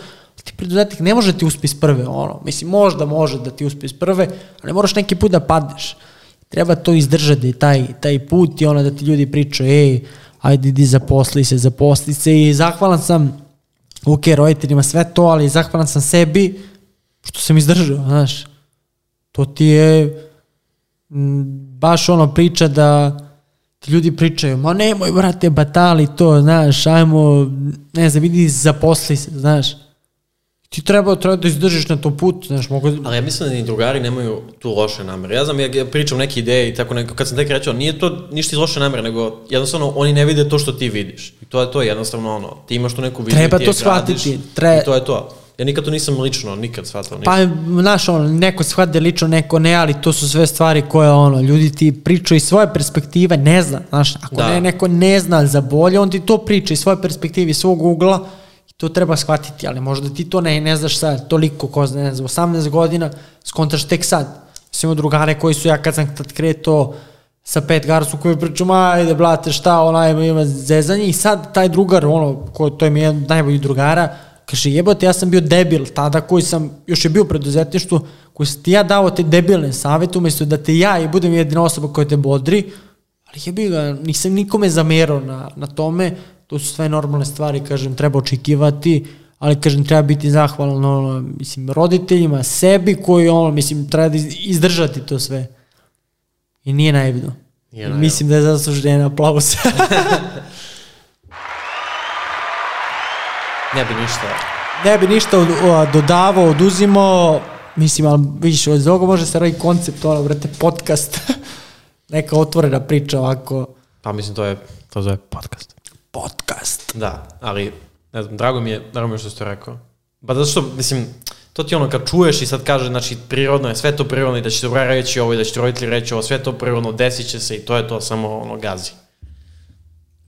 ti preduzetnik ne može da ti uspe iz prve, ono, mislim, možda može da ti uspe iz prve, ali moraš neki put da padneš. Treba to izdržati, taj, taj put i ono da ti ljudi pričaju, ej, ajde idi zaposli se, zaposli se i zahvalan sam, ok, roditeljima sve to, ali zahvalan sam sebi što sam izdržao, znaš. To ti je m, baš ono priča da ljudi pričaju, ma nemoj brate batali to, znaš, ajmo, ne znam, vidi zaposli se, znaš. Ti treba, treba da izdržiš na tom putu, znaš, mogu... Ali ja mislim da ni drugari nemaju tu loše namere. Ja znam, ja, pričam neke ideje i tako neko, kad sam tek rečao, nije to ništa iz loše namere, nego jednostavno oni ne vide to što ti vidiš. I to je to, jednostavno ono, ti imaš tu neku viziju, Treba ti to je gradiš shvatiti, tre- I to je to. Ja nikad to nisam lično, nikad shvatao. Pa, znaš, ono, neko shvate lično, neko ne, ali to su sve stvari koje, ono, ljudi ti pričaju iz svoje perspektive, ne zna, znaš, ako Da. ne, neko ne zna za bolje, on ti to priča iz svoje perspektive, iz svog ugla, i to treba shvatiti, ali možda ti to ne, ne znaš sad, toliko, ko zna, ne znam, 18 godina, skontraš tek sad. Mislim, drugare koji su, ja kad sam tad kretao, sa pet gara su koji pričaju, ma ajde blate šta, onaj ima, zezanje i sad taj drugar, ono, ko, to je mi jedan od najboljih drugara, kaže jebote ja sam bio debil tada koji sam, još je bio u preduzetništvu, koji sam ti ja dao te debilne savete umesto da te ja i budem jedina osoba koja te bodri, ali jebi ga, nisam nikome zamerao na, na tome, to su sve normalne stvari, kažem, treba očekivati, ali kažem, treba biti zahvalan ono, mislim, roditeljima, sebi koji, ono, mislim, treba da iz- izdržati to sve. I nije naivno. Nije naivno. Mislim da je zaslužen aplauz. Ne bi ništa. ne bi ništa od, dodavao, oduzimao, mislim, ali vidiš, od ovoga može se raditi koncept, ono, brate, podcast. Neka otvorena priča ovako. Pa mislim, to je, to zove podcast. Podcast. Da, ali, ne znam, drago mi je, drago mi je što ste rekao. Pa zato što, mislim, to ti ono, kad čuješ i sad kaže, znači, prirodno je, sve to prirodno i da će drugar reći ovo i da će roditelji reći ovo, sve to prirodno, desit će se i to je to, samo ono, gazi.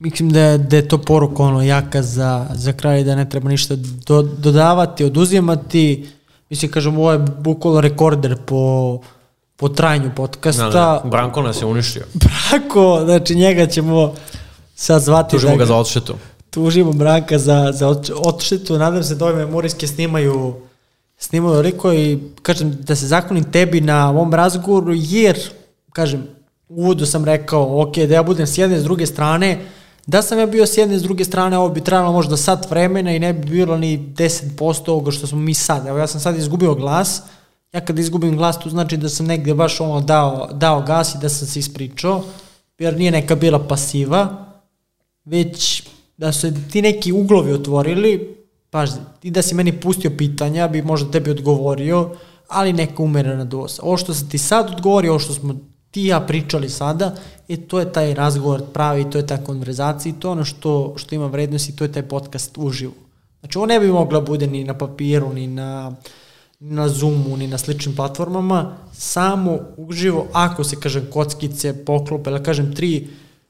Mislim da je, da je to poruka ono jaka za, za kraj da ne treba ništa do, dodavati, oduzimati. Mislim, kažem, ovo je bukvalo rekorder po, po trajanju podcasta. Da, da, Branko nas je uništio. Brako, znači njega ćemo sad zvati. Tužimo da ga za odštetu. tužimo Branka za, za od- odštetu. Nadam se da ove memorijske snimaju snimaju toliko i kažem da se zaklonim tebi na ovom razgovoru jer, kažem, u uvodu sam rekao, ok, da ja budem s jedne s druge strane, da sam ja bio s jedne s druge strane, ovo bi trebalo možda sat vremena i ne bi bilo ni 10% ovoga što smo mi sad. Evo ja sam sad izgubio glas, ja kad izgubim glas to znači da sam negde baš ono dao, dao gas i da sam se ispričao, jer nije neka bila pasiva, već da su ti neki uglovi otvorili, paži, ti da si meni pustio pitanja, bi možda tebi odgovorio, ali neka umerena doza. Ovo što sam ti sad odgovorio, ovo što smo ti ja pričali sada, e, to je taj razgovor pravi, to je ta konverzacija i to je ono što, što ima vrednost i to je taj podcast uživo. Znači, ovo ne bi mogla bude ni na papiru, ni na, na Zoomu, ni na sličnim platformama, samo uživo, ako se, kažem, kockice poklope, ili kažem, tri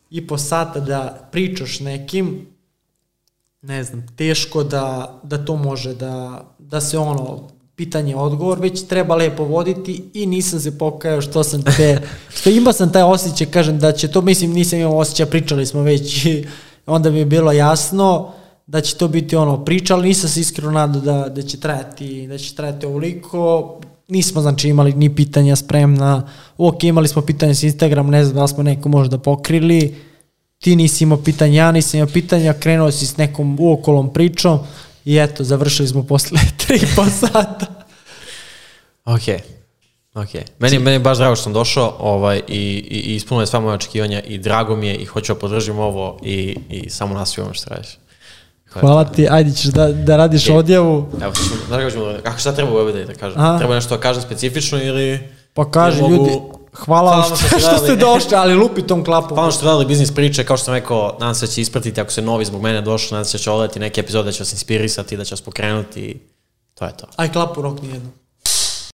i po sata da pričaš nekim, ne znam, teško da, da to može da, da se ono, pitanje odgovor, već treba lepo voditi i nisam se pokajao što sam te, što imao sam taj osjećaj, kažem da će to, mislim nisam imao osjećaj, pričali smo već onda mi je bilo jasno da će to biti ono priča, ali nisam se iskreno nadao da, da će trajati, da će trajati ovoliko, nismo znači imali ni pitanja spremna, ok, imali smo pitanje s Instagram, ne znam da smo neko možda pokrili, ti nisi imao pitanja, ja nisam imao pitanja, krenuo si s nekom uokolom pričom i eto, završili smo posle tri i po sata. Ok. Ok. Meni, meni je baš drago što sam došao ovaj, i, i, i ispunilo je sva moja očekivanja i drago mi je i hoću da podržim ovo i, i samo nastavim što radiš. Hvala ti, ajde ćeš da, da radiš Ok. odjavu. Evo, što, znaš kako ćemo, kako šta treba u da kažem? Aha. Treba nešto da kažem specifično ili... Pa kaže ili mogu- ljudi, hvala vam što, što ste došli, ali lupi tom klapom. Hvala što radili biznis priče, kao što sam rekao, nadam se da će ispratiti ako se novi zbog mene došli, nadam se da će odgledati neke epizode da će vas inspirisati, da će vas pokrenuti. To je to. Aj klapu rok nijedno.